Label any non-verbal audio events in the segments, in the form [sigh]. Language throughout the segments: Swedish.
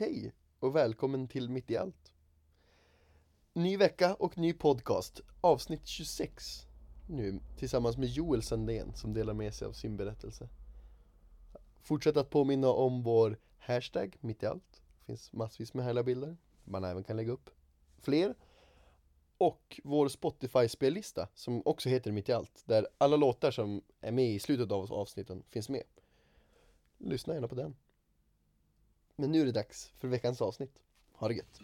Hej och välkommen till Mitt i allt. Ny vecka och ny podcast, avsnitt 26 nu tillsammans med Joel Sandén som delar med sig av sin berättelse. Fortsätt att påminna om vår hashtag Mitt i allt. Det finns massvis med härliga bilder. Man även kan lägga upp fler. Och vår Spotify-spellista som också heter Mitt i allt. Där alla låtar som är med i slutet av avsnitten finns med. Lyssna gärna på den. Men nu är det dags för veckans avsnitt. Ha det gött!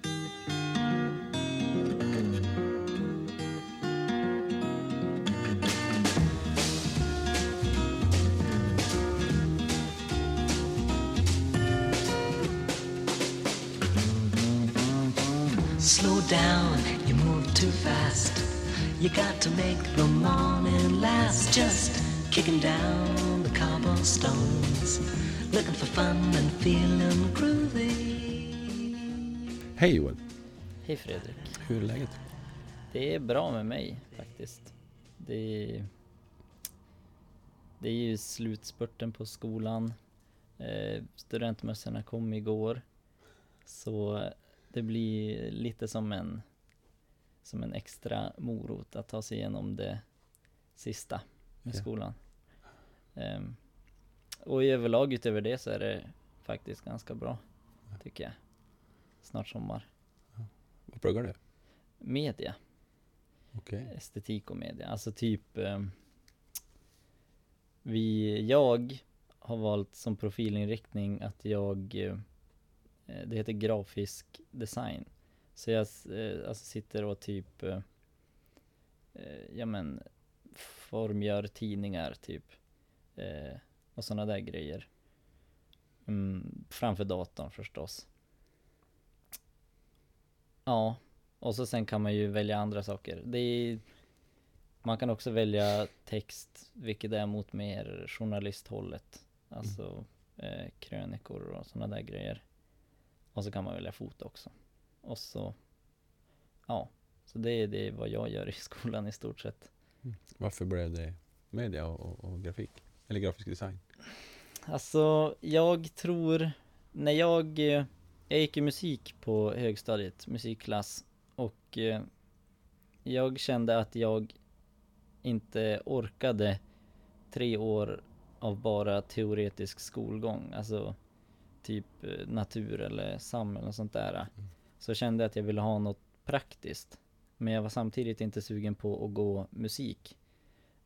Slow down, you move too fast. You got to make the morning last. Just kicking down the cobblestones. Looking for fun and feeling groovy. Hej Joel, Hej Fredrik. hur är läget? Det är bra med mig faktiskt. Det är, det är ju slutspurten på skolan. Eh, studentmössorna kom igår. Så det blir lite som en, som en extra morot att ta sig igenom det sista med Ja. skolan. Ehm, och i överlag utöver det så är det faktiskt ganska bra, tycker jag. Snart sommar. Vad pluggar du? Media. Okej. estetik och media. Alltså typ eh, vi, jag har valt som profilinriktning att jag eh, det heter grafisk design. Så jag eh, alltså sitter och typ eh, ja men formgör tidningar typ och sådana där grejer. Mm, framför datorn förstås. Ja, och så sen kan man ju välja andra saker. Det är, man kan också välja text, vilket är mot mer journalisthållet. Alltså eh, krönikor och sådana där grejer. Och så kan man välja foto också. Och så, ja. Så det är det vad jag gör i skolan i stort sett. Mm. Varför blev det media och, och, och grafik? Eller grafisk design? Alltså, jag tror, när jag, eh, jag gick i musik på högstadiet, musikklass, och eh, jag kände att jag inte orkade tre år av bara teoretisk skolgång, alltså typ eh, natur eller sam eller något sånt där. Så kände jag att jag ville ha något praktiskt. Men jag var samtidigt inte sugen på att gå musik.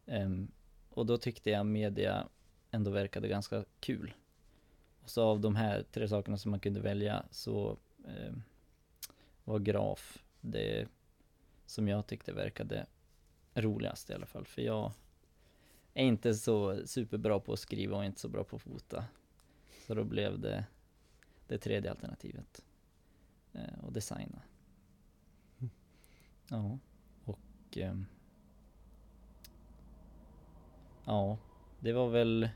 Ehm, och då tyckte jag media ändå verkade ganska kul. Och så av de här tre sakerna som man kunde välja så eh, var graf det som jag tyckte verkade roligast i alla fall. För jag är inte så superbra på att skriva och inte så bra på att fota. Så då blev det det tredje alternativet. Eh, och designa. Ja, och ehm, Ja, det var väl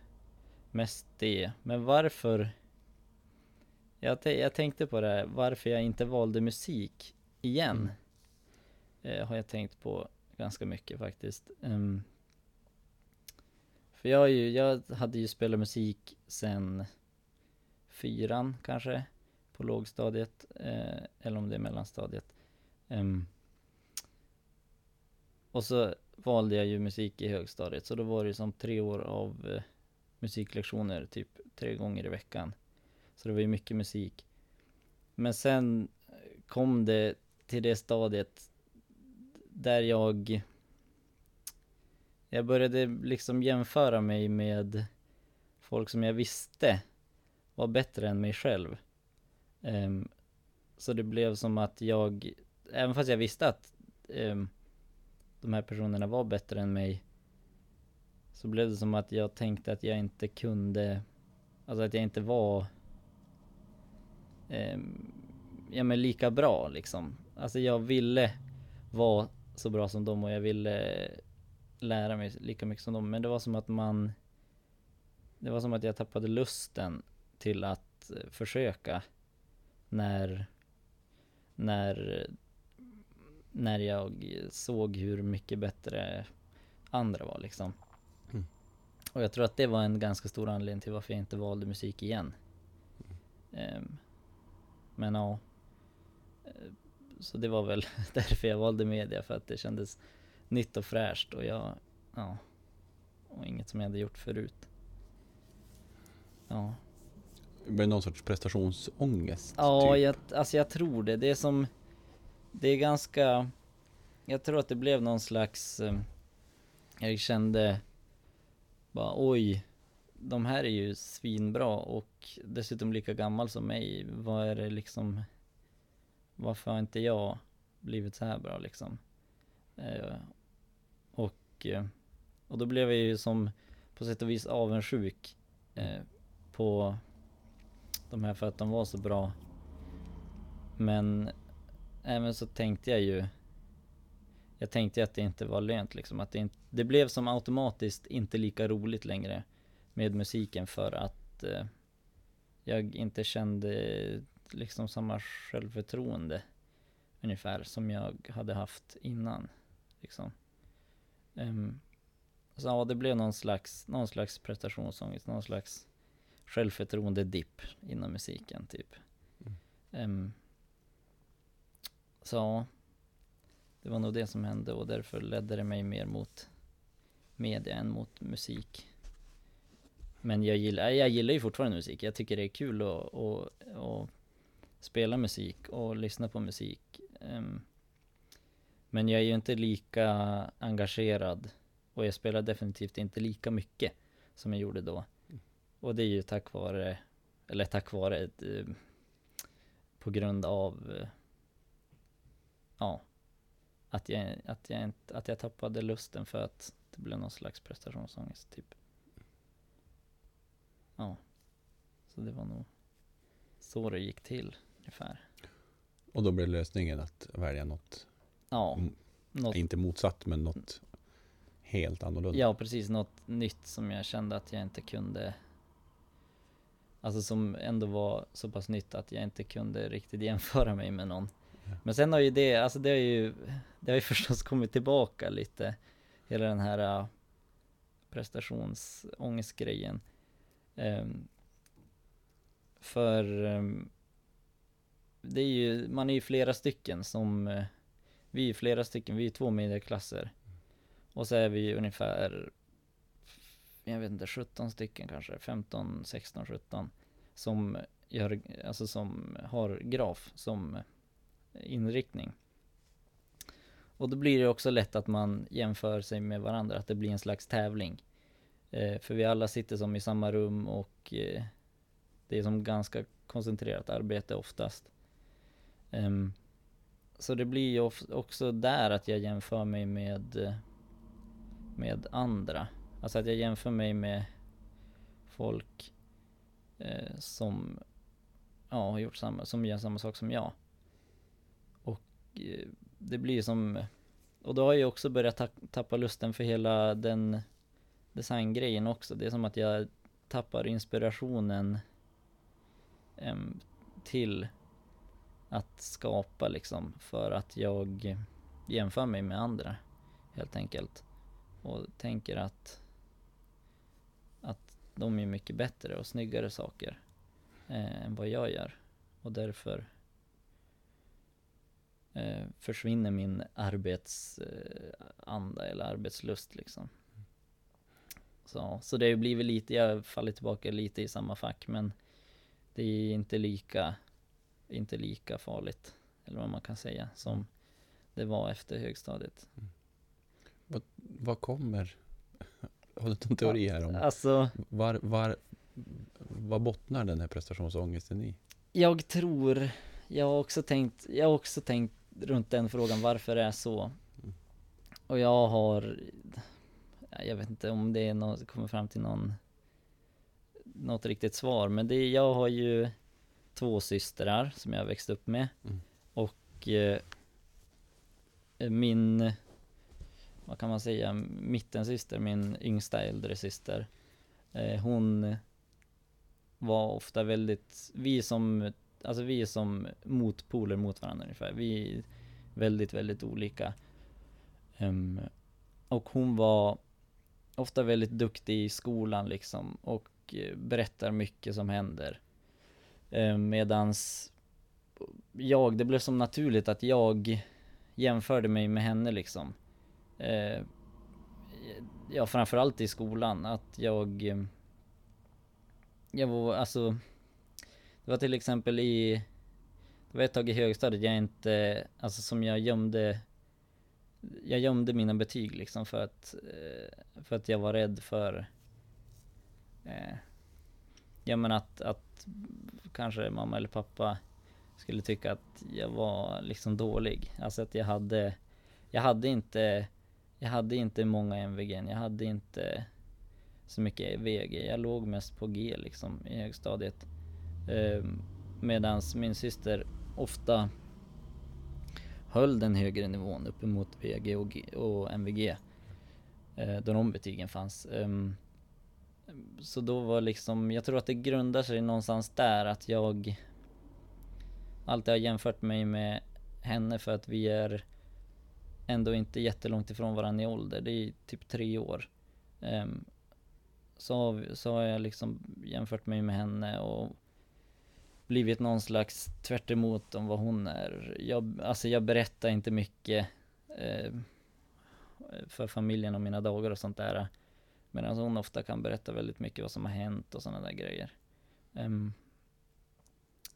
mest det. Men varför? Jag, jag tänkte på det här, varför jag inte valde musik igen. Eh, har jag tänkt på ganska mycket faktiskt. Ehm, för jag, ju, jag hade ju spelat musik sen fyran kanske, på lågstadiet. Eh, eller om det är mellanstadiet. Ehm, och så valde jag ju musik i högstadiet, så då var det som tre år av eh, musiklektioner, typ tre gånger i veckan. Så det var ju mycket musik. Men sen kom det till det stadiet där jag jag började liksom jämföra mig med folk som jag visste var bättre än mig själv. Um, så det blev som att jag, även fast jag visste att um, de här personerna var bättre än mig så blev det som att jag tänkte att jag inte kunde, alltså att jag inte var eh, ja men lika bra liksom. Alltså jag ville vara så bra som dem och jag ville lära mig lika mycket som dem. Men det var som att man Det var som att jag tappade lusten till att eh, försöka när När när jag såg hur mycket bättre andra var liksom. Mm. Och jag tror att det var en ganska stor anledning till varför jag inte valde musik igen. Ehm, Men ja. Eh, Så det var väl [laughs] därför jag valde media, för att det kändes nytt och fräscht och jag, ja. Och inget som jag hade gjort förut. Ja. Med någon sorts prestationsångest? Ja, typ. jag, alltså jag tror det. Det är som, det är ganska, jag tror att det blev någon slags, eh, jag kände bara oj, de här är ju svinbra och dessutom lika gammal som mig. Vad är det liksom, varför har inte jag blivit så här bra liksom? Eh, och, eh, och då blev jag ju som på sätt och vis avundsjuk eh, på de här för att de var så bra. Men även så tänkte jag ju Jag tänkte att det inte var lönt liksom, att det inte Det blev som automatiskt inte lika roligt längre Med musiken för att eh, Jag inte kände liksom samma självförtroende Ungefär som jag hade haft innan liksom. Ehm, Så ja, det blev någon slags, någon slags prestationsångest, någon slags självförtroende-dipp inom musiken typ. Ehm, så det var nog det som hände och därför ledde det mig mer mot media än mot musik. Men jag gillar, jag gillar ju fortfarande musik. Jag tycker det är kul att, att, att spela musik och lyssna på musik. Ehm, men jag är ju inte lika engagerad och jag spelar definitivt inte lika mycket som jag gjorde då. Och det är ju tack vare, eller tack vare, ett, på grund av, eh, ja, att jag, att jag inte, att jag tappade lusten för att det blev någon slags prestationsångest typ. Ja, så det var nog så det gick till ungefär. Och då blev lösningen att välja något, Ja, Mm. något, inte motsatt, men något helt annorlunda. ja precis, något nytt som jag kände att jag inte kunde Alltså som ändå var så pass nytt att jag inte kunde riktigt jämföra mig med någon. Men sen har ju det, alltså det har ju, det har ju [laughs] förstås kommit tillbaka lite. Hela den här uh, prestationsångestgrejen. Um, för um, det är ju, man är ju flera stycken som, uh, vi är flera stycken, vi är två medieklasser. Och så är vi ungefär, jag vet inte, 17 stycken kanske, 15, 16, 17. Som gör, alltså som har graf som inriktning. Och då blir det också lätt att man jämför sig med varandra, att det blir en slags tävling. Eh, för vi alla sitter som i samma rum och eh, det är som ganska koncentrerat arbete oftast. Um, så det blir ju of- också där att jag jämför mig med, eh, med andra. Alltså att jag jämför mig med folk eh, som ja, har gjort samma, som gör samma sak som jag. Eh, det blir som, och då har jag också börjat ta- tappa lusten för hela den designgrejen också. Det är som att jag tappar inspirationen äm, till att skapa liksom för att jag jämför mig med andra helt enkelt. Och tänker att att de är mycket bättre och snyggare saker eh, än vad jag gör. Och därför eh, försvinner min arbetsanda eller arbetslust liksom. Så, så det har blivit lite, jag faller tillbaka lite i samma fack men det är inte lika, inte lika farligt, eller vad man kan säga, som det var efter högstadiet. Vad kommer? [laughs] Har du någon teori här om Alltså, var, var, vad bottnar den här prestationsångesten i? Jag tror, jag har också tänkt, jag har också tänkt runt den frågan varför det är så. Och jag har, jag vet inte om det är något, kommer fram till någon, något riktigt svar. Men det, jag har ju två systrar som jag växt upp med. Mm. Och eh, min, vad kan man säga, mittensyster, min yngsta äldre syster. Eh, hon var ofta väldigt, vi som, alltså vi är som motpoler mot varandra ungefär. Vi är väldigt, väldigt olika. Um, och hon var ofta väldigt duktig i skolan liksom och eh, berättar mycket som händer. Um, medans jag, det blev som naturligt att jag jämförde mig med henne liksom. Uh, ja, framförallt i skolan, att jag... Jag var, alltså... Det var till exempel i... Det var ett tag i högstadiet jag inte, alltså som jag gömde Jag gömde mina betyg liksom för att, eh, för att jag var rädd för eh, Ja men att, att kanske mamma eller pappa skulle tycka att jag var liksom dålig. Alltså att jag hade, jag hade inte, jag hade inte många MVG, jag hade inte så mycket VG. Jag låg mest på G liksom i högstadiet. Eh, medans min syster ofta höll den högre nivån uppemot VG och, G, och MVG. Eh, då de betygen fanns. Ehm, så då var liksom, jag tror att det grundar sig någonstans där att jag alltid har jämfört mig med henne för att vi är ändå inte jättelångt ifrån varandra i ålder. Det är typ tre år. Ehm, så, har så har jag liksom jämfört mig med henne och blivit någon slags tvärt emot om vad hon är. Jag, alltså jag berättar inte mycket eh, för familjen om mina dagar och sånt där. Medan hon ofta kan berätta väldigt mycket vad som har hänt och sådana där grejer. Um,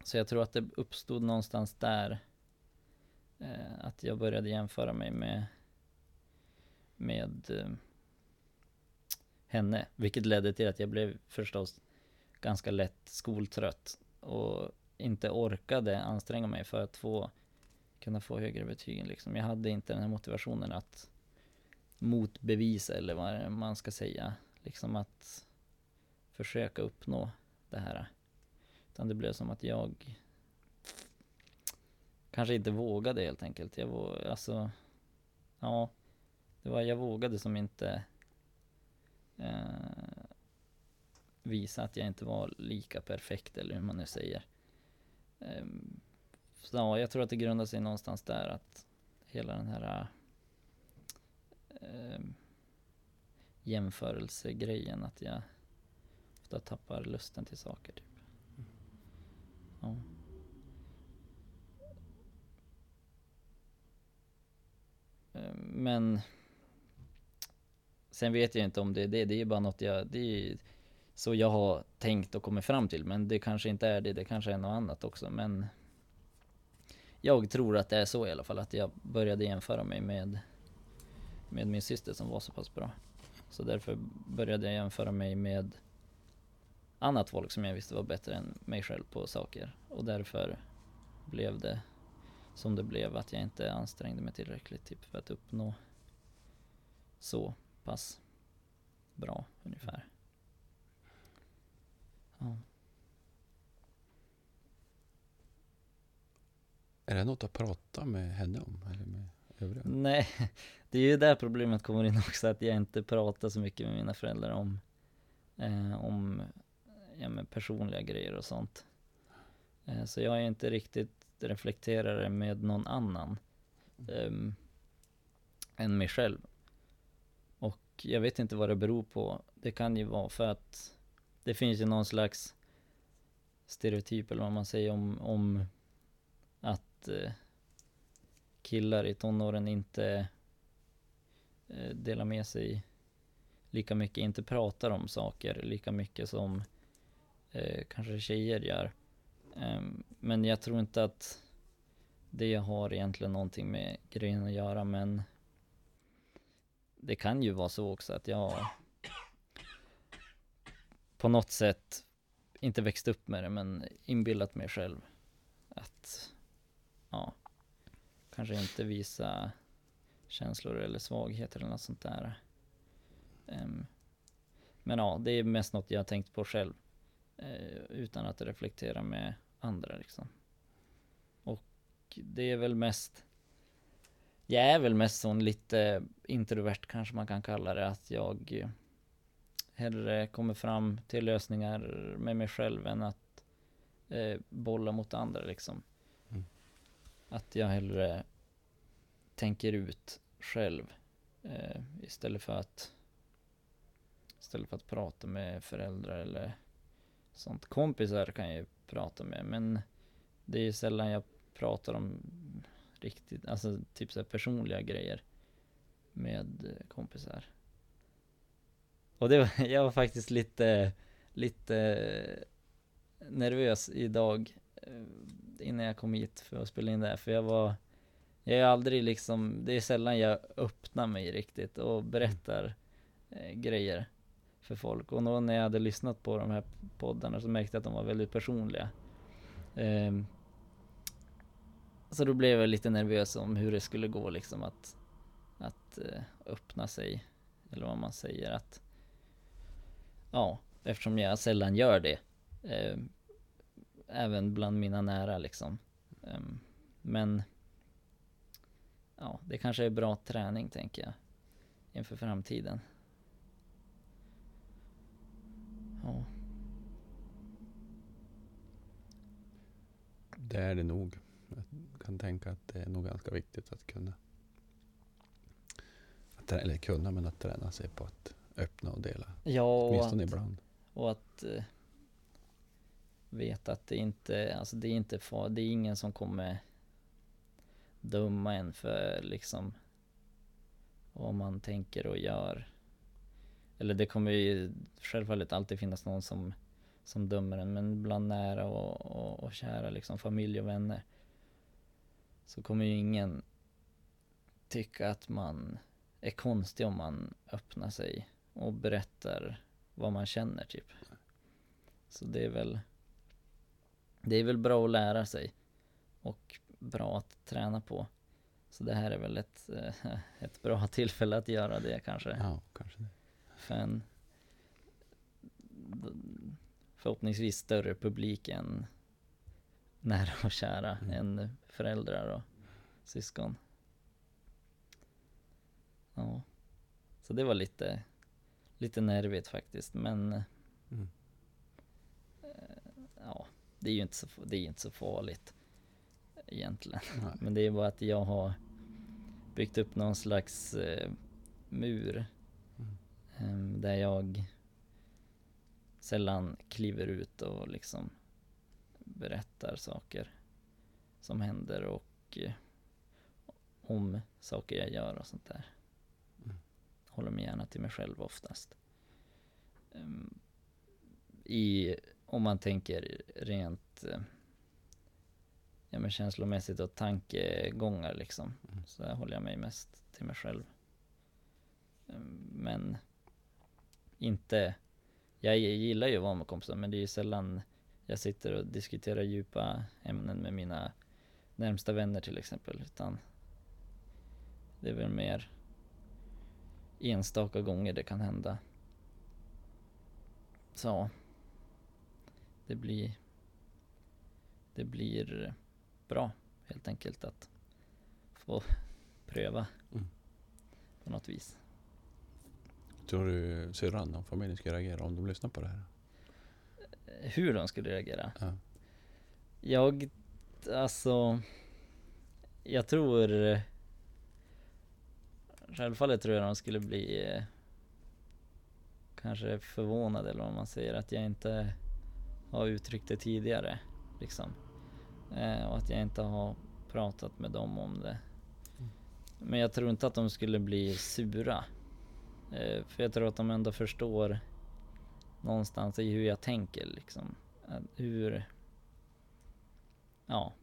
så jag tror att det uppstod någonstans där. Eh, att jag började jämföra mig med, med eh, henne. Vilket ledde till att jag blev förstås ganska lätt skoltrött. Och inte orkade anstränga mig för att få kunna få högre betyg. Liksom. Jag hade inte den här motivationen att motbevisa eller vad man ska säga. Liksom att försöka uppnå det här. Utan det blev som att jag kanske inte vågade helt enkelt. Jag var, alltså, ja, det var, jag vågade som inte eh, visa att jag inte var lika perfekt eller hur man nu säger. Ehm, så ja, jag tror att det grundar sig någonstans där att hela den här eh, jämförelsegrejen, att jag ofta tappar lusten till saker typ. Ja. Ehm, men Sen vet jag inte om det är det, det är ju bara något jag, det är så jag har tänkt och kommit fram till. Men det kanske inte är det, det kanske är något annat också. Men jag tror att det är så i alla fall, att jag började jämföra mig med, med min syster som var så pass bra. Så därför började jag jämföra mig med annat folk som jag visste var bättre än mig själv på saker. Och därför blev det som det blev, att jag inte ansträngde mig tillräckligt typ, för att uppnå så pass bra ungefär. Ja. Är det något att prata med henne om? Eller med övriga? Nej, [laughs] det är ju där problemet kommer in också, att jag inte pratar så mycket med mina föräldrar om, eh, om ja, men personliga grejer och sånt. Eh, så jag är inte riktigt reflekterare med någon annan ehm, än mig själv. Och jag vet inte vad det beror på. Det kan ju vara för att det finns ju någon slags stereotyp eller vad man säger om, om att eh, killar i tonåren inte eh, delar med sig lika mycket, inte pratar om saker lika mycket som eh, kanske tjejer gör. Ehm, men jag tror inte att det har egentligen någonting med grejen att göra men det kan ju vara så också att jag på något sätt inte växt upp med det men inbillat mig själv att ja, kanske inte visa känslor eller svagheter eller något sånt där. Um, men ja, det är mest något jag har tänkt på själv. eh, utan att reflektera med andra liksom. Och det är väl mest Jag är väl mest sån lite introvert kanske man kan kalla det. Att jag eh, hellre kommer fram till lösningar med mig själv än att eh, bolla mot andra liksom. Mm. Att jag hellre tänker ut själv eh, istället för att istället för att prata med föräldrar eller sånt. Kompisar kan jag ju prata med men det är ju sällan jag pratar om riktigt, alltså typ så personliga grejer med eh, kompisar. Och det var, [laughs] jag var faktiskt lite, lite eh, nervös idag eh, innan jag kom hit för att spela in det här, för jag var jag är aldrig liksom, det är sällan jag öppnar mig riktigt och berättar eh, grejer för folk. Och då när jag hade lyssnat på de här poddarna så märkte jag att de var väldigt personliga. Eh, så då blev jag lite nervös om hur det skulle gå liksom att, att eh, öppna sig. Eller vad man säger att, ja, eftersom jag sällan gör det. Eh, även bland mina nära liksom. Ehm, men ja, det kanske är bra träning tänker jag. Inför framtiden. Ja. Det är det nog. Jag kan tänka att det är nog ganska viktigt att kunna. Att, eller kunna, men att träna sig på att öppna och dela. Ja, och Åtminstone att, ibland. och att eh, veta att det inte, alltså det är inte far, det är ingen som kommer döma en för liksom vad man tänker och gör. Eller det kommer ju självfallet alltid finnas någon som, som dömer en, men bland nära och, och, och kära liksom familj och vänner så kommer ju ingen tycka att man är konstig om man öppnar sig och berättar vad man känner typ. Så det är väl Det är väl bra att lära sig och bra att träna på. Så det här är väl ett, eh, [laughs] ett bra tillfälle att göra det kanske. Ja, kanske det. För en förhoppningsvis större publik än nära och kära Mm. än föräldrar och syskon. Ja. Så det var lite, lite nervigt faktiskt men Mm. ja, det är ju inte så, det är inte så farligt egentligen. Nej. Men det är bara att jag har byggt upp någon slags eh, mur Mm. em, där jag sällan kliver ut och liksom berättar saker som händer och eh, om saker jag gör och sånt där. Håller mig gärna till mig själv oftast. Em, I, om man tänker rent eh, ja, men känslomässigt och tankegångar liksom. Mm. Så där håller jag mig mest till mig själv. Em, Men inte, jag gillar ju att vara med kompisar men det är ju sällan jag sitter och diskuterar djupa ämnen med mina närmsta vänner till exempel. Utan det är väl mer enstaka gånger det kan hända. Så. Det blir Det blir bra helt enkelt att få pröva Mm. på något vis. Tror du syrran och familjen ska reagera om de lyssnar på det här? Hur de skulle reagera? Ja. Jag, alltså, jag tror Självfallet tror jag de skulle bli eh, Kanske förvånade eller vad man säger att jag inte har uttryckt det tidigare liksom. Eh, och att jag inte har pratat med dem om det. Men jag tror inte att de skulle bli sura. Eh, för jag tror att de ändå förstår någonstans i hur jag tänker liksom. Att hur Ja.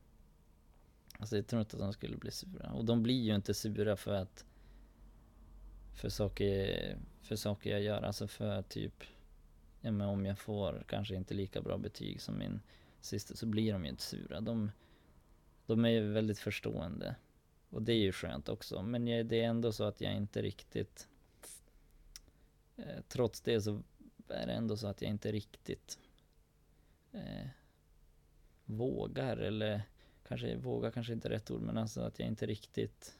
Alltså jag tror inte att de skulle bli sura. Och de blir ju inte sura för att för saker, för saker jag gör. Alltså för typ Ja men om jag får kanske inte lika bra betyg som min syster så blir de ju inte sura. De, de är ju väldigt förstående. Och det är ju skönt också. Men jag, det är ändå så att jag inte riktigt eh, Trots det så är det ändå så att jag inte riktigt eh, vågar eller kanske vågar kanske inte är rätt ord men alltså att jag inte riktigt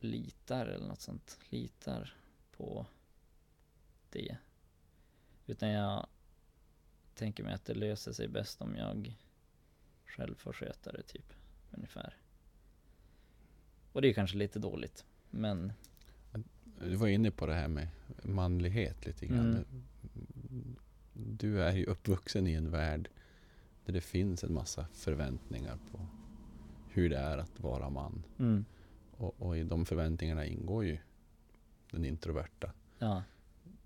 litar eller något sånt. Litar på det. Utan jag tänker mig att det löser sig bäst om jag själv får sköta det typ. Ungefär. Och det är kanske lite dåligt. Men Du var inne på det här med manlighet lite grann. Mm. Du är ju uppvuxen i en värld där det finns en massa förväntningar på hur det är att vara man. Mm. Och, och i de förväntningarna ingår ju den introverta Ja.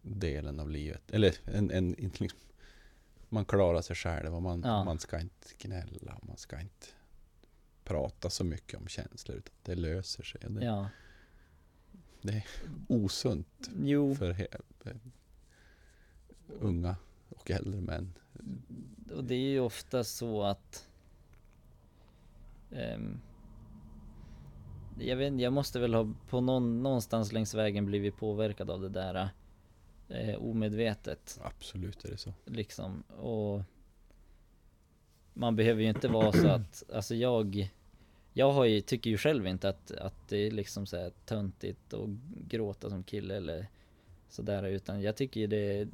delen av livet. Eller en, en, liksom, man klarar sig själv och man, Ja. man ska inte gnälla. Man ska inte prata så mycket om känslor. Utan det löser sig. Det är Ja. osunt Jo, för he- unga och äldre män. och det är ju ofta så att ehm, jag vet inte, jag måste väl ha på någon, någonstans längs vägen blivit påverkad av det där eh, omedvetet Absolut är det så. liksom och man behöver ju inte vara så att, [clears throat] alltså jag jag har ju, tycker ju själv inte att, att det är liksom så här töntigt och gråta som kille eller sådär utan jag tycker ju det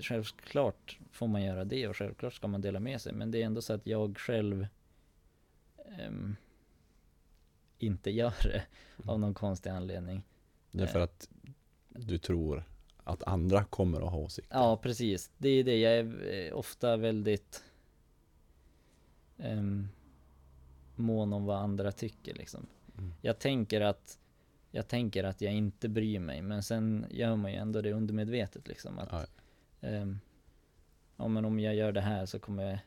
Självklart får man göra det och självklart ska man dela med sig men det är ändå så att jag själv ehm, inte gör det av någon konstig anledning. Därför Eh. att du tror att andra kommer att ha åsikter. Ja, precis. Det är det. Jag är eh, ofta väldigt um, mån om vad andra tycker liksom. Mm. Jag tänker att jag tänker att jag inte bryr mig, men sen gör man ju ändå det undermedvetet liksom. Att, Ja. ehm, ja men om jag gör det här så kommer jag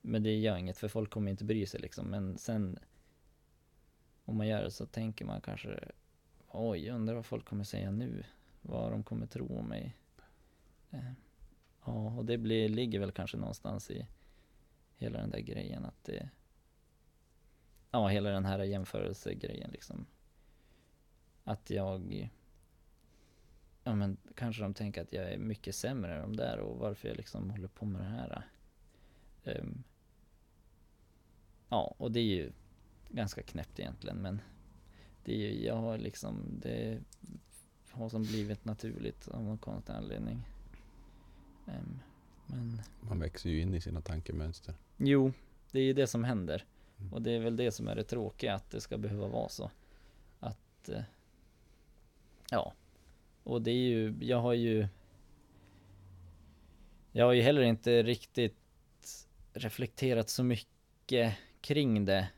Men det gör inget för folk kommer inte bry sig liksom. Men sen om man gör det så tänker man kanske Oj, undrar vad folk kommer säga nu. Vad de kommer tro om mig. Eh, ja, och det blir, ligger väl kanske någonstans i hela den där grejen att det Ja, hela den här jämförelsegrejen liksom. Att jag Ja men kanske de tänker att jag är mycket sämre än de där och varför jag liksom håller på med det här. Um, ja, och det är ju ganska knäppt egentligen men det är ju, jag har liksom, det har som blivit naturligt av någon konstig anledning. Ehm, men Man växer ju in i sina tankemönster. jo, det är ju det som händer. Mm. Och det är väl det som är det tråkiga, att det ska behöva vara så. Att, eh, ja. Och det är ju, jag har ju Jag har ju heller inte riktigt reflekterat så mycket kring det.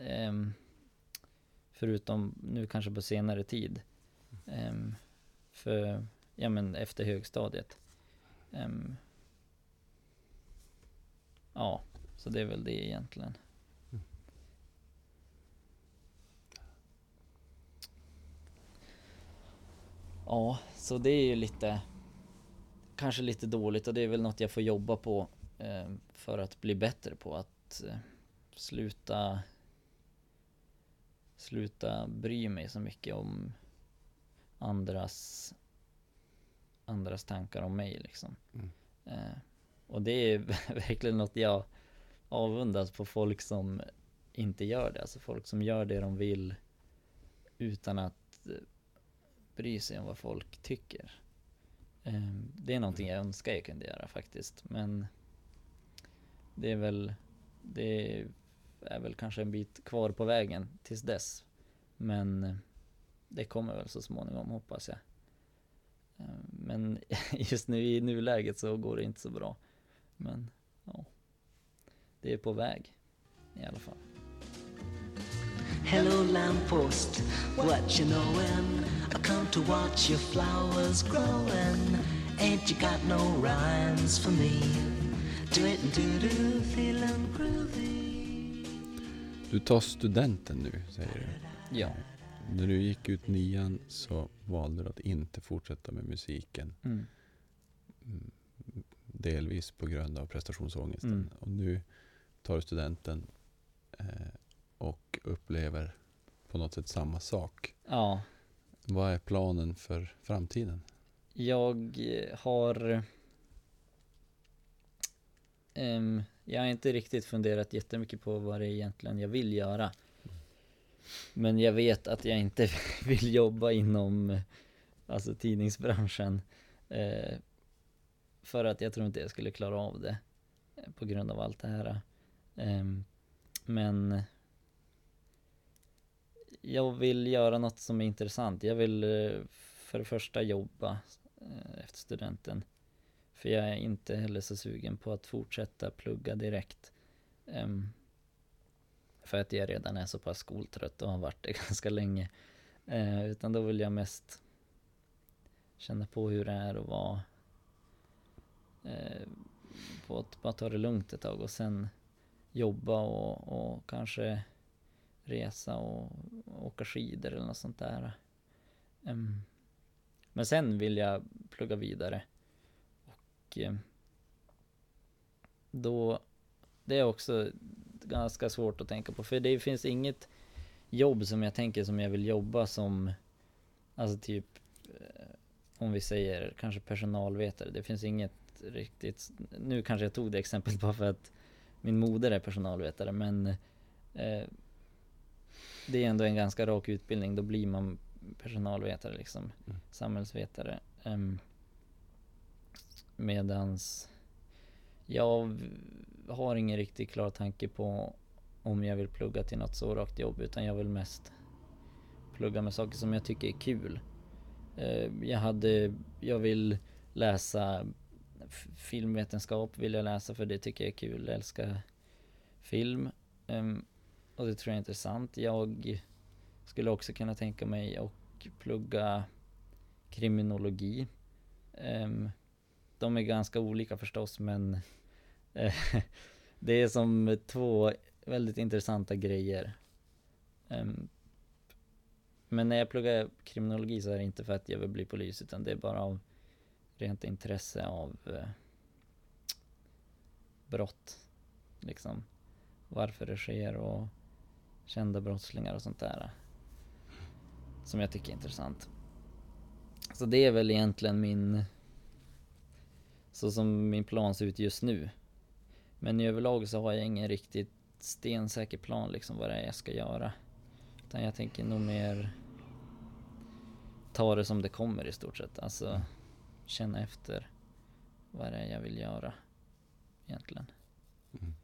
Ehm, förutom nu kanske på senare tid. Ehm, för, ja men efter högstadiet. Ehm, ja, så det är väl det egentligen. Ja, så det är ju lite Kanske lite dåligt och det är väl något jag får jobba på eh, För att bli bättre på att eh, Sluta Sluta bry mig så mycket om Andras Andras tankar om mig liksom Mm. eh, Och det är [laughs] verkligen något jag avundas på folk som inte gör det, alltså folk som gör det de vill utan att eh, bry sig om vad folk tycker. Eh, Det är någonting jag önskar jag kunde göra faktiskt, men det är väl, det är är väl kanske en bit kvar på vägen tills dess. Men eh, det kommer väl så småningom hoppas jag. Eh, men [laughs] just nu i nuläget så går det inte så bra. Men ja, det är på väg i alla fall. Hello, lamppost, what you knowin'? I come to watch your flowers growin'. Ain't you got no rhymes for me? Do it and do do, feelin' groovy. Du tar studenten nu, säger du. Ja. När du gick ut nian så valde du att inte fortsätta med musiken. Mm. Mm, Delvis på grund av prestationsångesten. Mm. Och nu tar du studenten eh, och upplever på något sätt samma sak. Ja, Vad är planen för framtiden? jag har Um, Jag har inte riktigt funderat jättemycket på vad det är egentligen jag vill göra. Men jag vet att jag inte [laughs] vill jobba inom alltså tidningsbranschen. Eh, för att jag tror inte jag skulle klara av det. eh, På grund av allt det här. Ehm, men jag vill göra något som är intressant. Jag vill eh, för det första jobba eh, efter studenten. För jag är inte heller så sugen på att fortsätta plugga direkt. Um, för att jag redan är så pass skoltrött och har varit det [laughs] ganska länge. Uh, utan då vill jag mest känna på hur det är att vara uh, på att bara ta det lugnt ett tag och sen jobba och, och kanske resa och, och åka skidor eller något sånt där. Um, men sen vill jag plugga vidare. Och eh, då, det är också ganska svårt att tänka på. För det finns inget jobb som jag tänker som jag vill jobba som, alltså typ, eh, om vi säger kanske personalvetare. Det finns inget riktigt, nu kanske jag tog det exemplet bara för att min moder är personalvetare men eh, det är ändå en ganska rak utbildning, då blir man personalvetare liksom, Mm. samhällsvetare. Um, medans jag har ingen riktigt klar tanke på om jag vill plugga till något så rakt jobb utan jag vill mest plugga med saker som jag tycker är kul. Eh, jag hade, jag vill läsa filmvetenskap vill jag läsa för det tycker jag är kul, jag älskar film. Ehm, och det tror jag är intressant. Jag skulle också kunna tänka mig att plugga kriminologi. Ehm, de är ganska olika förstås men eh, [laughs] det är som två väldigt intressanta grejer. Ehm, men när jag pluggar kriminologi så är det inte för att jag vill bli polis utan det är bara av rent intresse av eh, brott. Liksom varför det sker och kända brottslingar och sånt där. Som jag tycker är intressant. Så det är väl egentligen min, så som min plan ser ut just nu. Men i överlag så har jag ingen riktigt stensäker plan liksom vad det är jag ska göra. Utan jag tänker nog mer ta det som det kommer i stort sett. Alltså känna efter vad det är jag vill göra egentligen. Mm.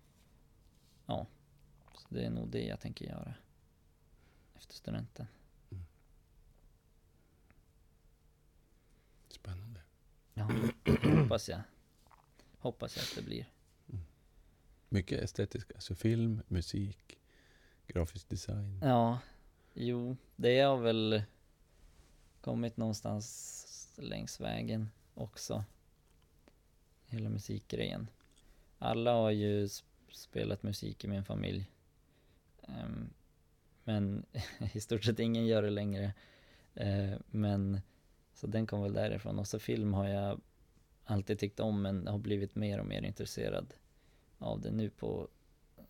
Ja, så det är nog det jag tänker göra efter studenten. Spännande. Ja, hoppas jag. Hoppas jag att det blir. Mycket estetiskt, alltså film, musik, grafisk design. Ja, jo, det har väl kommit någonstans längs vägen också. Hela musikgrejen. Alla har ju sp- spelat musik i min familj. Ehm, men [laughs] i stort sett ingen gör det längre. Eh, men så den kom väl därifrån. Och så film har jag alltid tyckt om men har blivit mer och mer intresserad av det nu på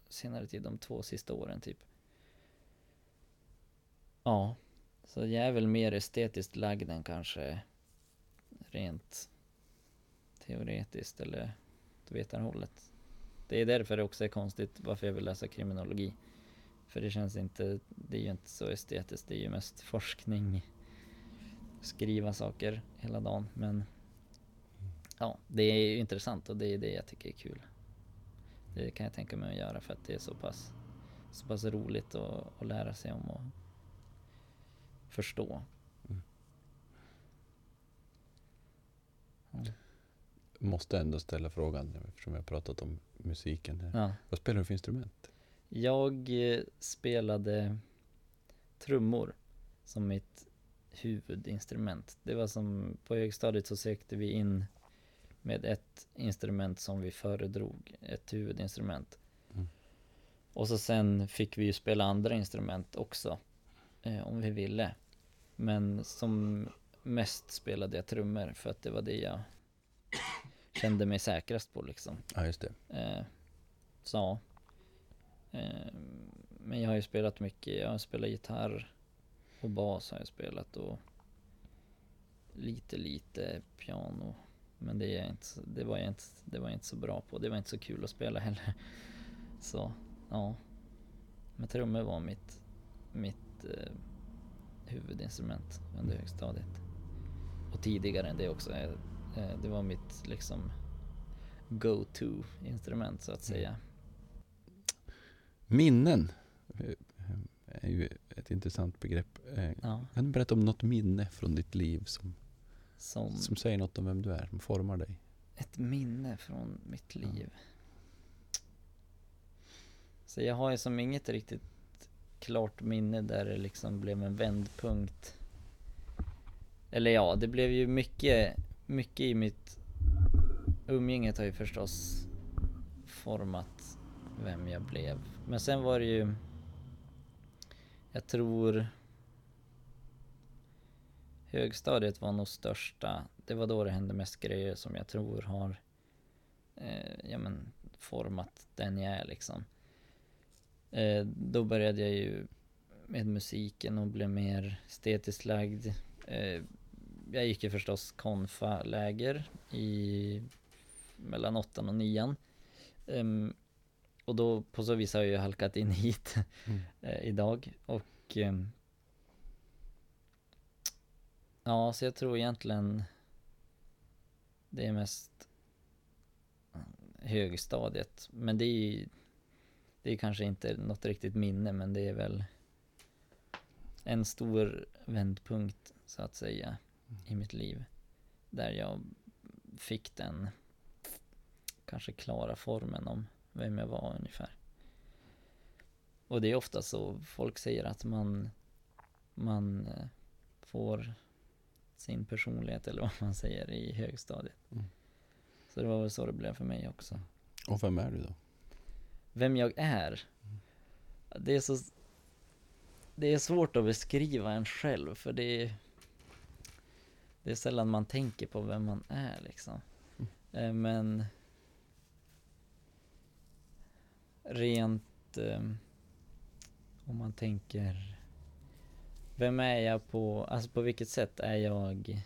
senare tid, de två sista åren typ. Ja, så jag är väl mer estetiskt lagd än kanske rent teoretiskt eller åt vetarhållet. Det är därför det också är konstigt varför jag vill läsa kriminologi. För det känns inte, det är ju inte så estetiskt, det är ju mest forskning, skriva saker hela dagen. Men ja, det är ju intressant och det är det jag tycker är kul. Det kan jag tänka mig att göra för att det är så pass, så pass roligt att, att lära sig om och förstå. Måste ändå ställa frågan eftersom vi har pratat om musiken. här. Ja. Vad spelar du för instrument? Jag eh, spelade trummor som mitt huvudinstrument. Det var som på högstadiet så sökte vi in med ett instrument som vi föredrog, ett huvudinstrument. Mm. Och så sen fick vi ju spela andra instrument också, eh, om vi ville. Men som mest spelade jag trummor för att det var det jag kände mig säkrast på liksom. Ja, just det. Eh, så. Eh, men jag har ju spelat mycket, jag har spelat gitarr och bas har jag spelat och lite lite piano. Men det, är inte, det, var jag inte, det var jag inte så bra på, det var inte så kul att spela heller. [laughs] Så ja. Men trummor var mitt, mitt eh, huvudinstrument under högstadiet. Och tidigare än det också. Eh, eh, det var mitt liksom go-to instrument så att säga. Minnen är ju ett intressant begrepp. Eh, Ja, Kan du berätta om något minne från ditt liv som, som, som säger något om vem du är, som formar dig? Ett minne från mitt liv. Så jag har ju som inget riktigt klart minne där det liksom blev en vändpunkt. Eller ja, det blev ju mycket, mycket i mitt umgänget har ju förstås format vem jag blev. Men sen var det ju, jag tror högstadiet var nog största, det var då det hände mest grejer som jag tror har eh, ja, men, format den jag är liksom. Eh, då började jag ju med musiken och blev mer estetiskt lagd. Eh, jag gick ju förstås konfa-läger i mellan åttan och nian. Um, och då på så vis har jag ju halkat in [laughs] hit Mm. eh, idag och ehm, Ja, så jag tror egentligen det är mest högstadiet. Men det är ju det är kanske inte något riktigt minne, men det är väl en stor vändpunkt så att säga i mitt liv. Där jag fick den kanske klara formen om vem jag var ungefär. Och det är ofta så folk säger att man, man eh, får sin personlighet eller vad man säger i högstadiet. Mm. Så det var väl så det blev för mig också. Och vem är du då? Vem jag är? Det är så Det är svårt att beskriva en själv för det är Det är sällan man tänker på vem man är liksom. Eh, Men Rent eh, Om man tänker Vem är jag på, alltså på vilket sätt är jag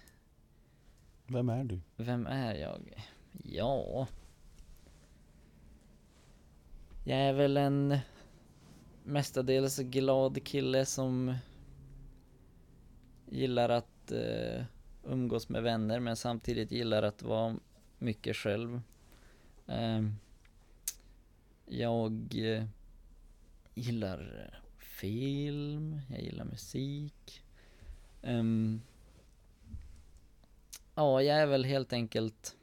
Vem är du? Vem är jag? Ja Jag är väl en mestadels glad kille som gillar att eh, umgås med vänner men samtidigt gillar att vara mycket själv. Ehm, jag eh, gillar film, jag gillar musik. Um, ja, jag är väl helt enkelt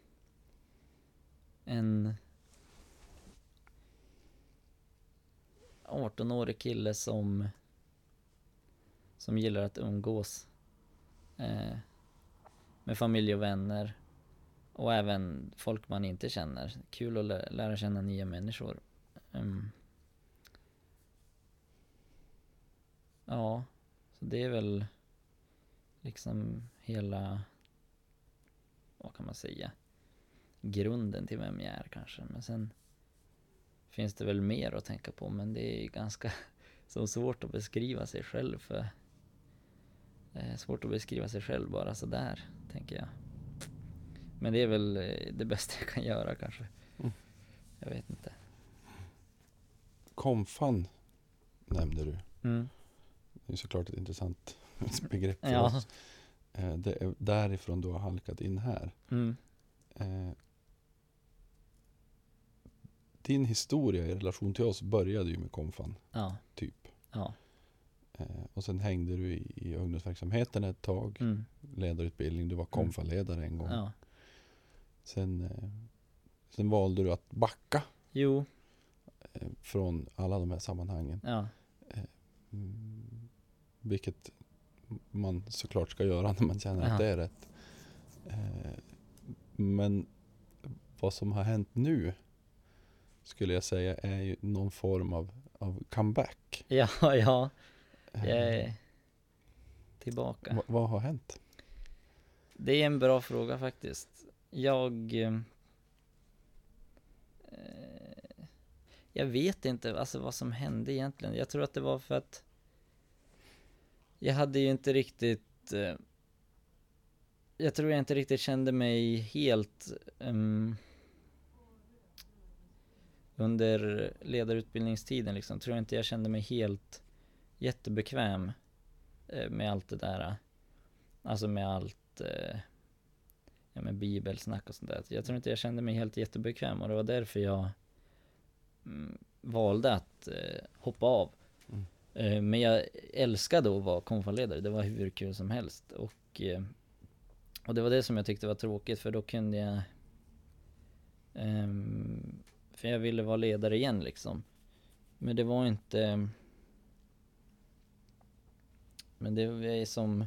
en 18-årig kille som som gillar att umgås eh, med familj och vänner och även folk man inte känner. Kul att lära känna nya människor. Ehm. ja, så det är väl liksom hela, vad kan man säga, grunden till vem jag är kanske. Men sen finns det väl mer att tänka på men det är ganska [laughs] så svårt att beskriva sig själv för eh, svårt att beskriva sig själv bara sådär, tänker jag. Men det är väl eh, det bästa jag kan göra kanske. Mm. Jag vet inte. Konfan nämnde du. Mm. Det är såklart ett intressant [laughs] begrepp för Ja. oss. Eh, Det är därifrån du har halkat in här. Mm. Eh, Din historia i relation till oss började ju med konfan, Ja. typ. Ja. Eh, Och sen hängde du i, i ungdomsverksamheten ett tag. Mm. Ledarutbildning, du var konfaledare en gång. Sen, sen valde du att backa Jo. Eh, från alla de här sammanhangen. Ja. Mm, vilket man såklart ska göra när man känner Ja. att det är rätt. Eh, men vad som har hänt nu skulle jag säga är ju någon form av, av comeback. Ja, [laughs] ja. Eh, Jag är tillbaka. vad, vad har hänt? Det är en bra fråga faktiskt. Jag... eh, Eh, jag vet inte alltså vad som hände egentligen. Jag tror att det var för att jag hade ju inte riktigt eh, Jag tror jag inte riktigt kände mig helt um, under ledarutbildningstiden liksom. Tror jag inte jag kände mig helt jättebekväm eh, med allt det där. Alltså med allt eh, ja, med bibelsnack och sånt där. Jag tror inte jag kände mig helt jättebekväm och det var därför jag valde att eh, hoppa av. Mm. Eh, men jag älskade att vara konfaledare, det var hur kul som helst. Och, eh, och det var det som jag tyckte var tråkigt för då kunde jag Ehm, för jag ville vara ledare igen liksom. Men det var inte... Men det är som...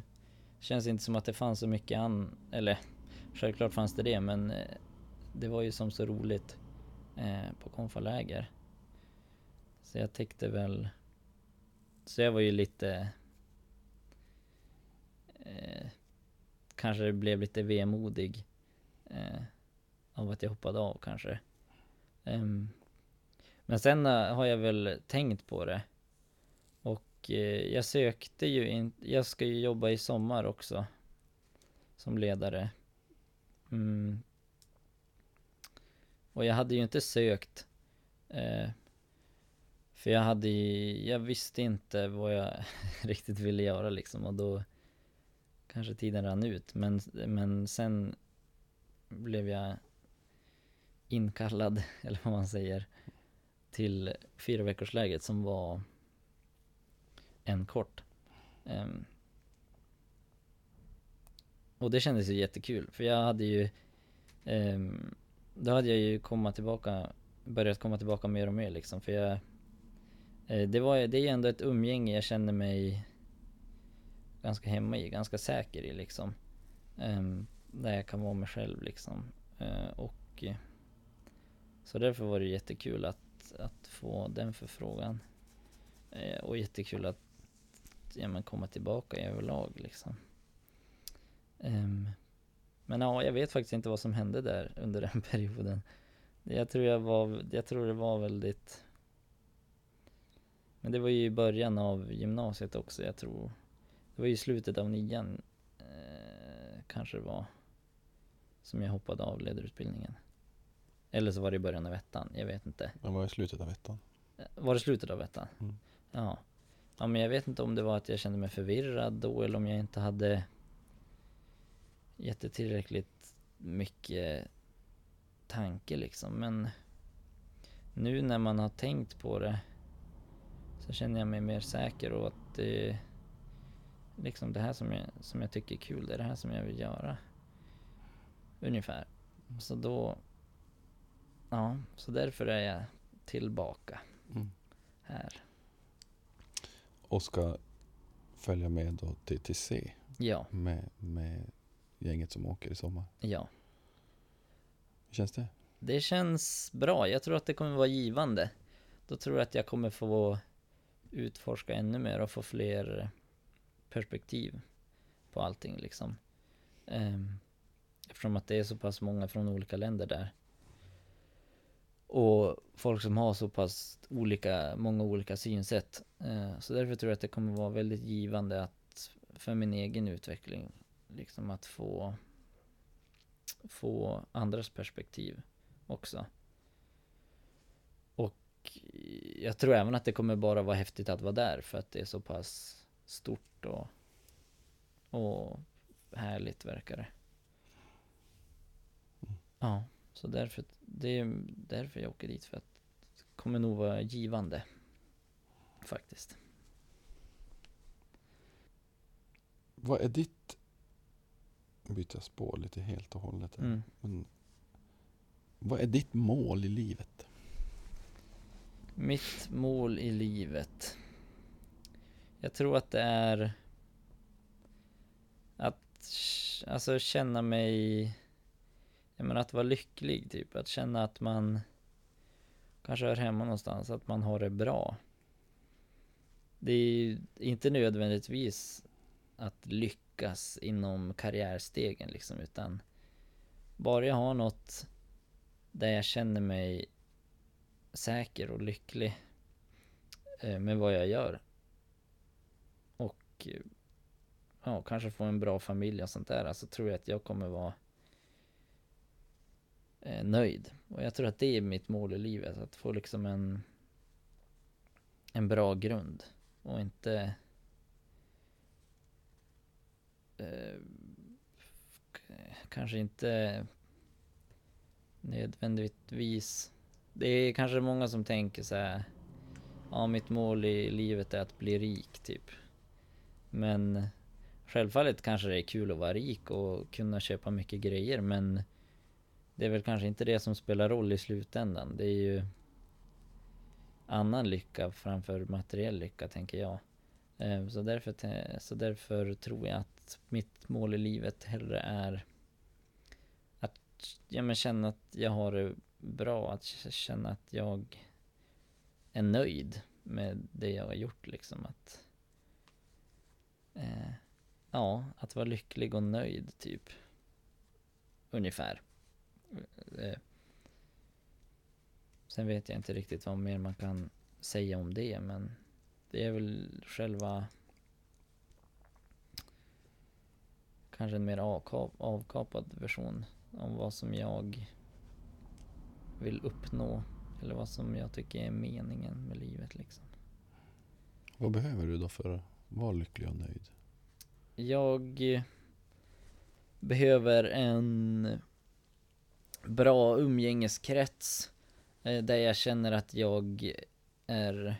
Känns inte som att det fanns så mycket an... Eller självklart fanns det det men det var ju som så roligt eh, på konfaläger. Så jag tyckte väl... Så jag var ju lite... Eh, kanske blev lite vemodig. Eh, av att jag hoppade av kanske. Um, men sen eh, har jag väl tänkt på det. Och eh, jag sökte ju in, jag ska ju jobba i sommar också. Som ledare. Mm. Och jag hade ju inte sökt. Eh, för jag hade ju, jag visste inte vad jag [laughs] riktigt ville göra liksom och då kanske tiden rann ut. Men, men sen blev jag inkallad, [laughs] eller vad man säger, till fyra veckors läget som var en kort. Um, och det kändes ju jättekul, för jag hade ju um, då hade jag ju komma tillbaka, börjat komma tillbaka mer och mer liksom, för jag eh, Det var, det är ju ändå ett umgänge jag känner mig ganska hemma i, ganska säker i liksom. Ehm, där jag kan vara mig själv liksom. Eh, och eh, så därför var det jättekul att, att få den förfrågan. Eh, och jättekul att ja, men komma tillbaka överlag liksom. Um, men ja, jag vet faktiskt inte vad som hände där under den [laughs] perioden. Jag tror jag var, jag tror det var väldigt Men det var ju i början av gymnasiet också, jag tror Det var ju slutet av nian eh, Kanske det var Som jag hoppade av ledarutbildningen Eller så var det i början av ettan, jag vet inte Det var i slutet av ettan. Var det slutet av ettan? Mm. Ja Ja men jag vet inte om det var att jag kände mig förvirrad då eller om jag inte hade gett tillräckligt mycket tanke liksom men nu när man har tänkt på det så känner jag mig mer säker och att det liksom det här som jag, som jag tycker är kul, det är det här som jag vill göra. Ungefär. Så då, ja, så därför är jag tillbaka Mm. här. Och ska följa med då till, till C Ja, med, med gänget som åker i sommar. ja. Hur känns det? Det känns bra. Jag tror att det kommer vara givande. Då tror jag att jag kommer få utforska ännu mer och få fler perspektiv på allting liksom. Ehm, Eftersom att det är så pass många från olika länder där. Och folk som har så pass olika, många olika synsätt. Eh, Så därför tror jag att det kommer vara väldigt givande att för min egen utveckling. Liksom att få få andras perspektiv också. Och jag tror även att det kommer bara vara häftigt att vara där för att det är så pass stort och, och härligt verkar det. Ja, så därför, det är därför jag åker dit för att det kommer nog vara givande. Faktiskt. Vad är ditt... Byta spår lite helt och hållet. Mm. Men, vad är ditt mål i livet? Mitt mål i livet. Jag tror att det är att alltså känna mig, jag menar att vara lycklig typ. Att känna att man kanske hör hemma någonstans, att man har det bra. Det är ju inte nödvändigtvis att lyckas inom karriärstegen liksom, utan bara jag har något där jag känner mig säker och lycklig eh, med vad jag gör. Och eh, ja, kanske få en bra familj och sånt där. Alltså tror jag att jag kommer vara eh, nöjd. Och jag tror att det är mitt mål i livet. Att få liksom en en bra grund. Och inte eh, kanske inte nödvändigtvis det är kanske många som tänker så här. Ja, mitt mål i livet är att bli rik, typ. Men självfallet kanske det är kul att vara rik och kunna köpa mycket grejer, men det är väl kanske inte det som spelar roll i slutändan. Det är ju annan lycka framför materiell lycka tänker jag. Eh, så därför, så därför tror jag att mitt mål i livet hellre är att ja, men känna att jag har det bra, att känna att jag är nöjd med det jag har gjort liksom. Att, eh, ja, att vara lycklig och nöjd typ. Ungefär. Eh, sen vet jag inte riktigt vad mer man kan säga om det men det är väl själva kanske en mer avkap, avkapad version om vad som jag vill uppnå eller vad som jag tycker är meningen med livet liksom. Vad behöver du då för att vara lycklig och nöjd? Jag behöver en bra umgängeskrets eh, där jag känner att jag är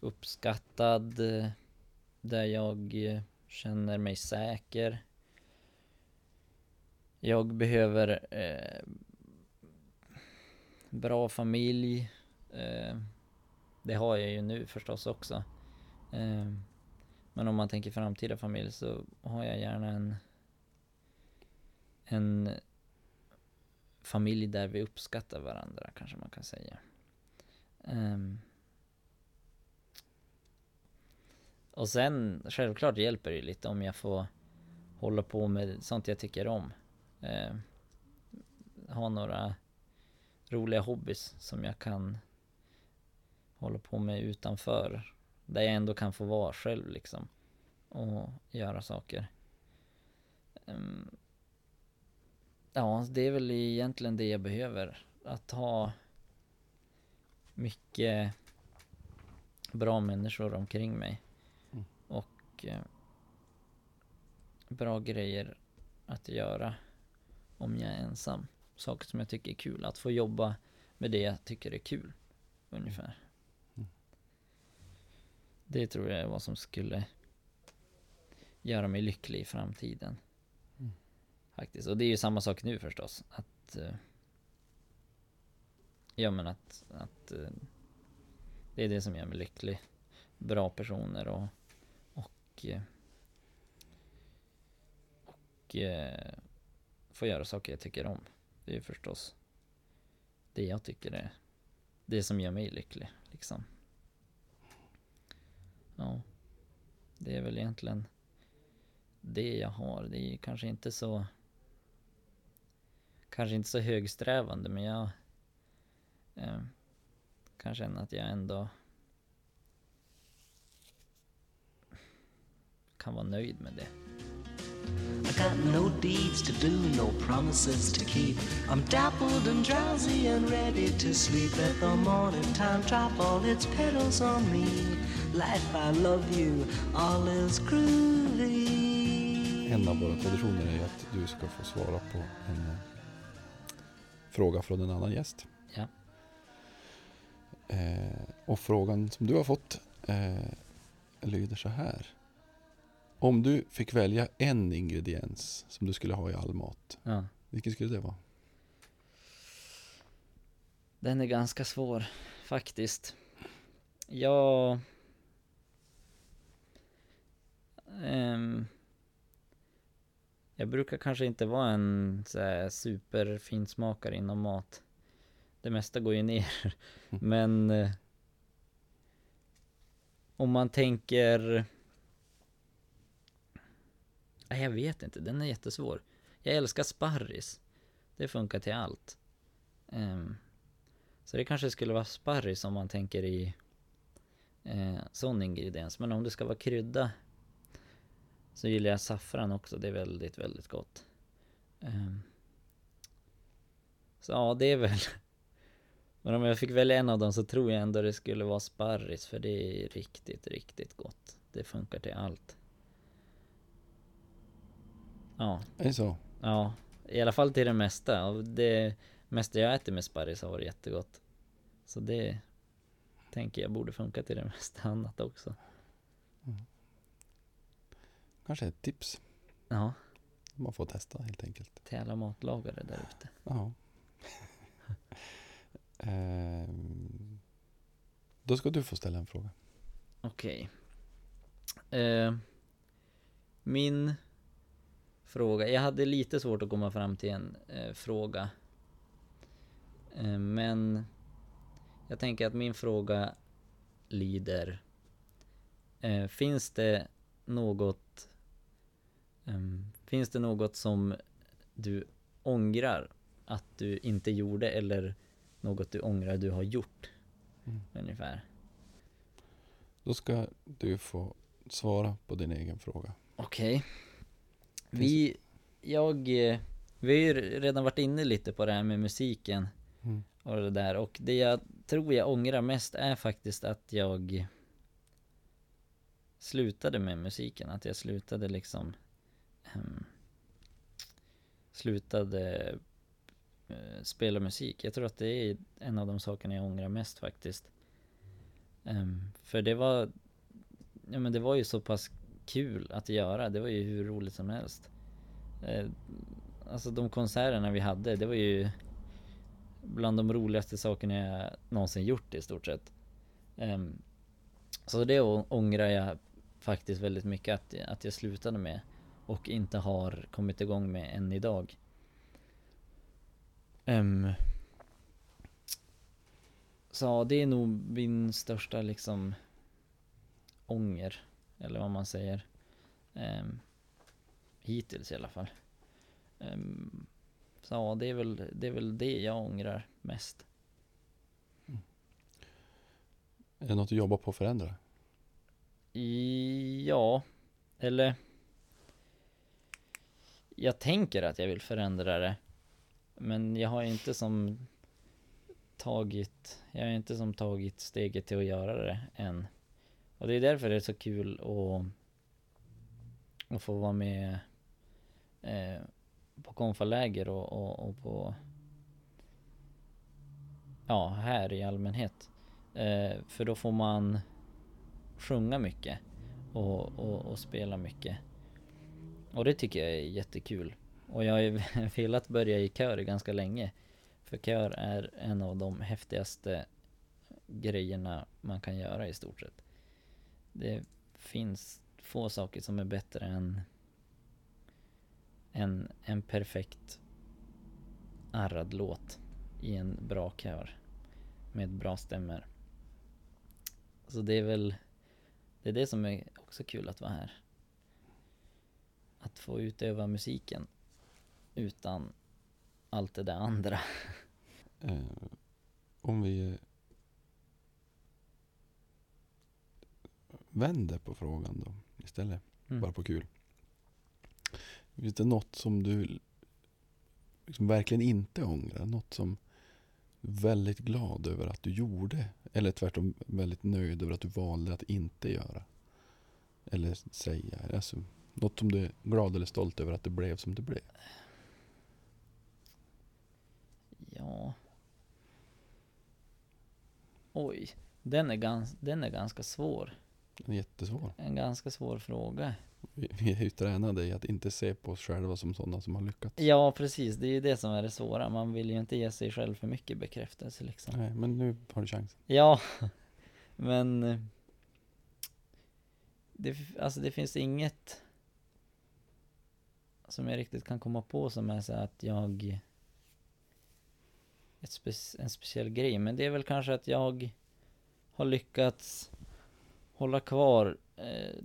uppskattad, eh, där jag känner mig säker. Jag behöver eh, bra familj. Eh, det har jag ju nu förstås också. Eh, men om man tänker framtida familj så har jag gärna en en familj där vi uppskattar varandra kanske man kan säga. Ehm och sen självklart hjälper det lite om jag får hålla på med sånt jag tycker om. Eh, ha några roliga hobbys som jag kan hålla på med utanför. Där jag ändå kan få vara själv liksom. Och göra saker. Eh, ja, det är väl egentligen det jag behöver. Att ha mycket bra människor omkring mig. Eh, bra grejer att göra om jag är ensam. Saker som jag tycker är kul. Att få jobba med det jag tycker är kul. Ungefär. Mm. Det tror jag är vad som skulle göra mig lycklig i framtiden. Mm. Faktiskt. Och det är ju samma sak nu förstås. Att eh, Ja men att, att eh, Det är det som gör mig lycklig. Bra personer och och Och eh, eh Få göra saker jag tycker om. Det är ju förstås Det jag tycker är Det som gör mig lycklig liksom. Ja. Det är väl egentligen det jag har. Det är ju kanske inte så Kanske inte så högsträvande men jag eh, Kan känna att jag ändå Kan vara nöjd med det. I got no deeds to do, no promises to keep. I'm dappled and drowsy and ready to sleep. Let the morning time drop all its petals on me. Life, I love you, all is groovy. En av våra traditioner är att du ska få svara på en eh, fråga från en annan gäst. Ja. Eh, och frågan som du har fått eh, lyder så här. Om du fick välja en ingrediens som du skulle ha i all mat, Ja. vilken skulle det vara? Den är ganska svår faktiskt. Jag... Ehm, jag brukar kanske inte vara en så superfinsmakare inom mat. Det mesta går ju ner. [laughs] Men... eh, Om man tänker... Nej, jag vet inte, den är jättesvår. Jag älskar sparris. Det funkar till allt. Um, så det kanske skulle vara sparris om man tänker i eh, sån ingrediens. Men om det ska vara krydda så gillar jag saffran också. Det är väldigt, väldigt gott. Um, så ja, det är väl... [laughs] Men om jag fick välja en av dem så tror jag ändå det skulle vara sparris. För det är riktigt, riktigt gott. Det funkar till allt. Ja, Är det så? Ja, i alla fall till det mesta. Och det mesta jag äter med sparris har varit jättegott. Så det tänker jag borde funka till det [laughs] mesta annat också. Kanske ett tips. Ja, Man får testa helt enkelt. Till alla matlagare där ute. Ja. [laughs] Ehm, då ska du få ställa en fråga. Okej. Eh, min fråga, jag hade lite svårt att komma fram till en eh, fråga. Eh, men jag tänker att min fråga lyder. Eh, finns det något ehm, Finns det något som du ångrar att du inte gjorde eller något du ångrar du har gjort? Mm. Ungefär. Då ska du få svara på din egen fråga. Okej. Vi, jag, eh, vi har ju redan varit inne lite på det här med musiken Mm. och det där och det jag tror jag ångrar mest är faktiskt att jag slutade med musiken, att jag slutade liksom ehm, slutade eh, spela musik. Jag tror att det är en av de sakerna jag ångrar mest faktiskt. Ehm, för det var, ja men det var ju så pass kul att göra. Det var ju hur roligt som helst. Eh, alltså de konserterna vi hade, det var ju bland de roligaste sakerna jag någonsin gjort i stort sett. Ehm, så det ångrar jag faktiskt väldigt mycket att, att jag slutade med och inte har kommit igång med än idag. Ehm, så det är nog min största liksom ånger, eller vad man säger. Ehm, hittills i alla fall. Ehm, så ja, det är, väl, det är väl det jag ångrar mest. Är det något du jobbar på att förändra? I, ja, eller Jag tänker att jag vill förändra det Men jag har inte som tagit Jag har inte som tagit steget till att göra det än och det är därför det är så kul att Att få vara med eh, På konfaläger och, och, och på Ja, här i allmänhet eh, För då får man sjunga mycket och, och, och spela mycket. Och det tycker jag är jättekul. Och jag har ju [laughs] velat börja i kör ganska länge. För kör är en av de häftigaste grejerna man kan göra i stort sett. Det finns få saker som är bättre än en, en perfekt arrad låt i en bra kör med bra stämmer. Så det är väl det är det som är också kul att vara här. Att få utöva musiken utan allt det där andra. Eh, om vi vänder på frågan då istället, Mm. bara på kul. Finns det något som du liksom verkligen inte ångrar? Något som du är väldigt glad över att du gjorde? Eller tvärtom väldigt nöjd över att du valde att inte göra? Eller säga? Alltså, något som du är glad eller stolt över att det blev som det blev? Ja. Oj, den är, gans, den är ganska svår. Är jättesvår. En ganska svår fråga. Vi, vi är ju tränade i att inte se på oss själva som sådana som har lyckats. Ja, precis. Det är ju det som är det svåra. Man vill ju inte ge sig själv för mycket bekräftelse liksom. Nej, men nu har du chansen. Ja, [laughs] men eh, det, alltså det finns inget som jag riktigt kan komma på som är så att jag ett spe, en speciell grej, men det är väl kanske att jag har lyckats hålla kvar eh,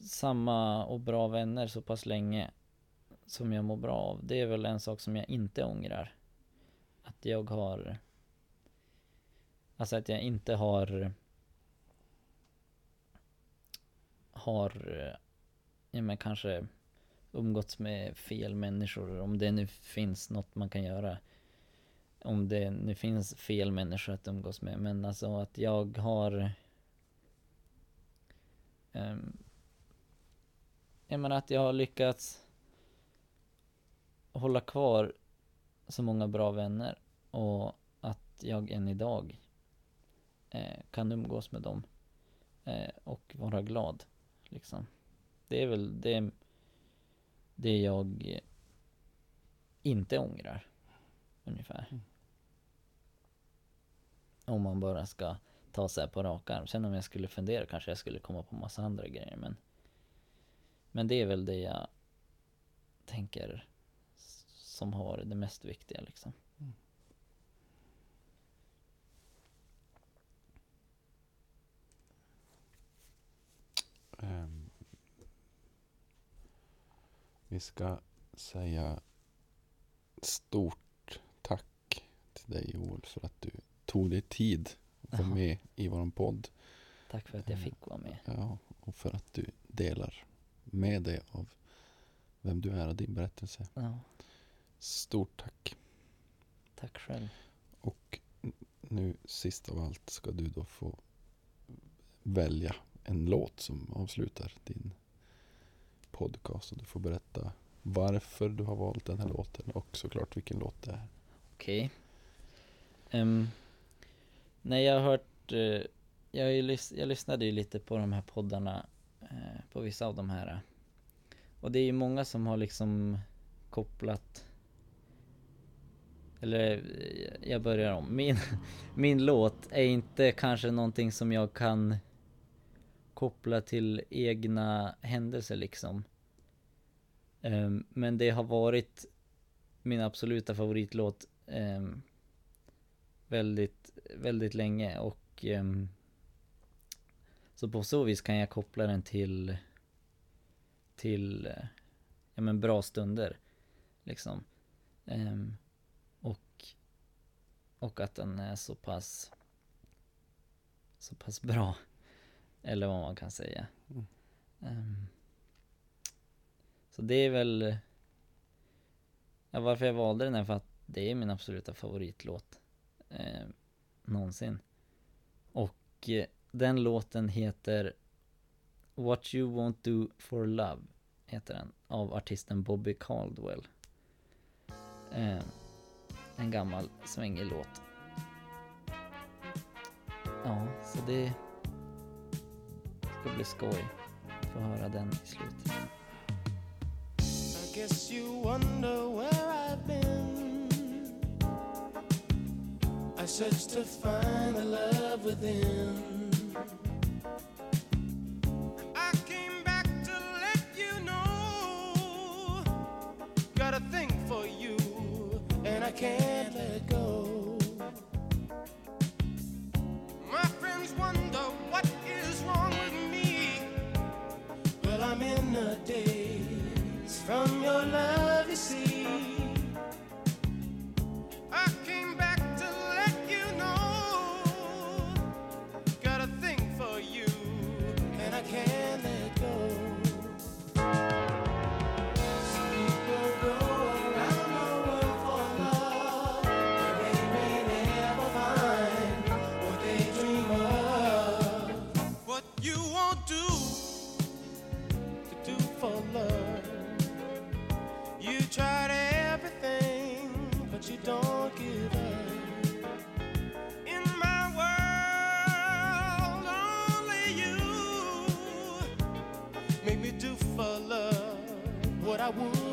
samma och bra vänner så pass länge som jag mår bra av. Det är väl en sak som jag inte ångrar. Att jag har Alltså att jag inte har Har Ja men kanske Umgåtts med fel människor Om det nu finns något man kan göra Om det nu finns fel människor att umgås med Men alltså att jag har um, Jag menar att jag har lyckats Hålla kvar Så många bra vänner Och att jag än idag eh, kan umgås med dem eh, och vara glad. Liksom. Det är väl det. det jag inte ångrar. Ungefär. Mm. Om man bara ska ta så här på rak arm. Sen om jag skulle fundera kanske jag skulle komma på massa andra grejer men Men det är väl det jag tänker som har varit det mest viktiga liksom. Mm. Ehm, vi ska säga stort tack till dig Joel för att du tog dig tid Ja. med i våran podd. Tack för att jag fick vara med. Ja, och för att du delar med dig av vem du är och din berättelse. Ja, Stort tack. tack själv. Och nu sist av allt ska du då få välja en låt som avslutar din podcast. Och du får berätta varför du har valt den här låten och såklart vilken låt det är. Okej. Ehm, Nej, jag har hört, eh, jag, har ju lys- jag lyssnade ju lite på de här poddarna, eh, på vissa av de här. Och det är ju många som har liksom kopplat, eller eh, jag börjar om. Min, [laughs] min låt är inte kanske någonting som jag kan koppla till egna händelser liksom. Ehm, men det har varit min absoluta favoritlåt ehm, väldigt, väldigt länge och ehm, så på så vis kan jag koppla den till till eh, ja men bra stunder liksom. Ehm, och och att den är så pass så pass bra eller vad man kan säga. Mm. Ehm, så det är väl Ja, varför jag valde den är för att det är min absoluta favoritlåt eh, någonsin. Och eh, den låten heter What You Won't Do For Love heter den av artisten Bobby Caldwell. Eh, en gammal svängig låt. Ja, så det ska bli skoj. att Få höra den i slutet. I searched to find the love within. I came back to let you know. Got a thing for you, and I can't let go. I would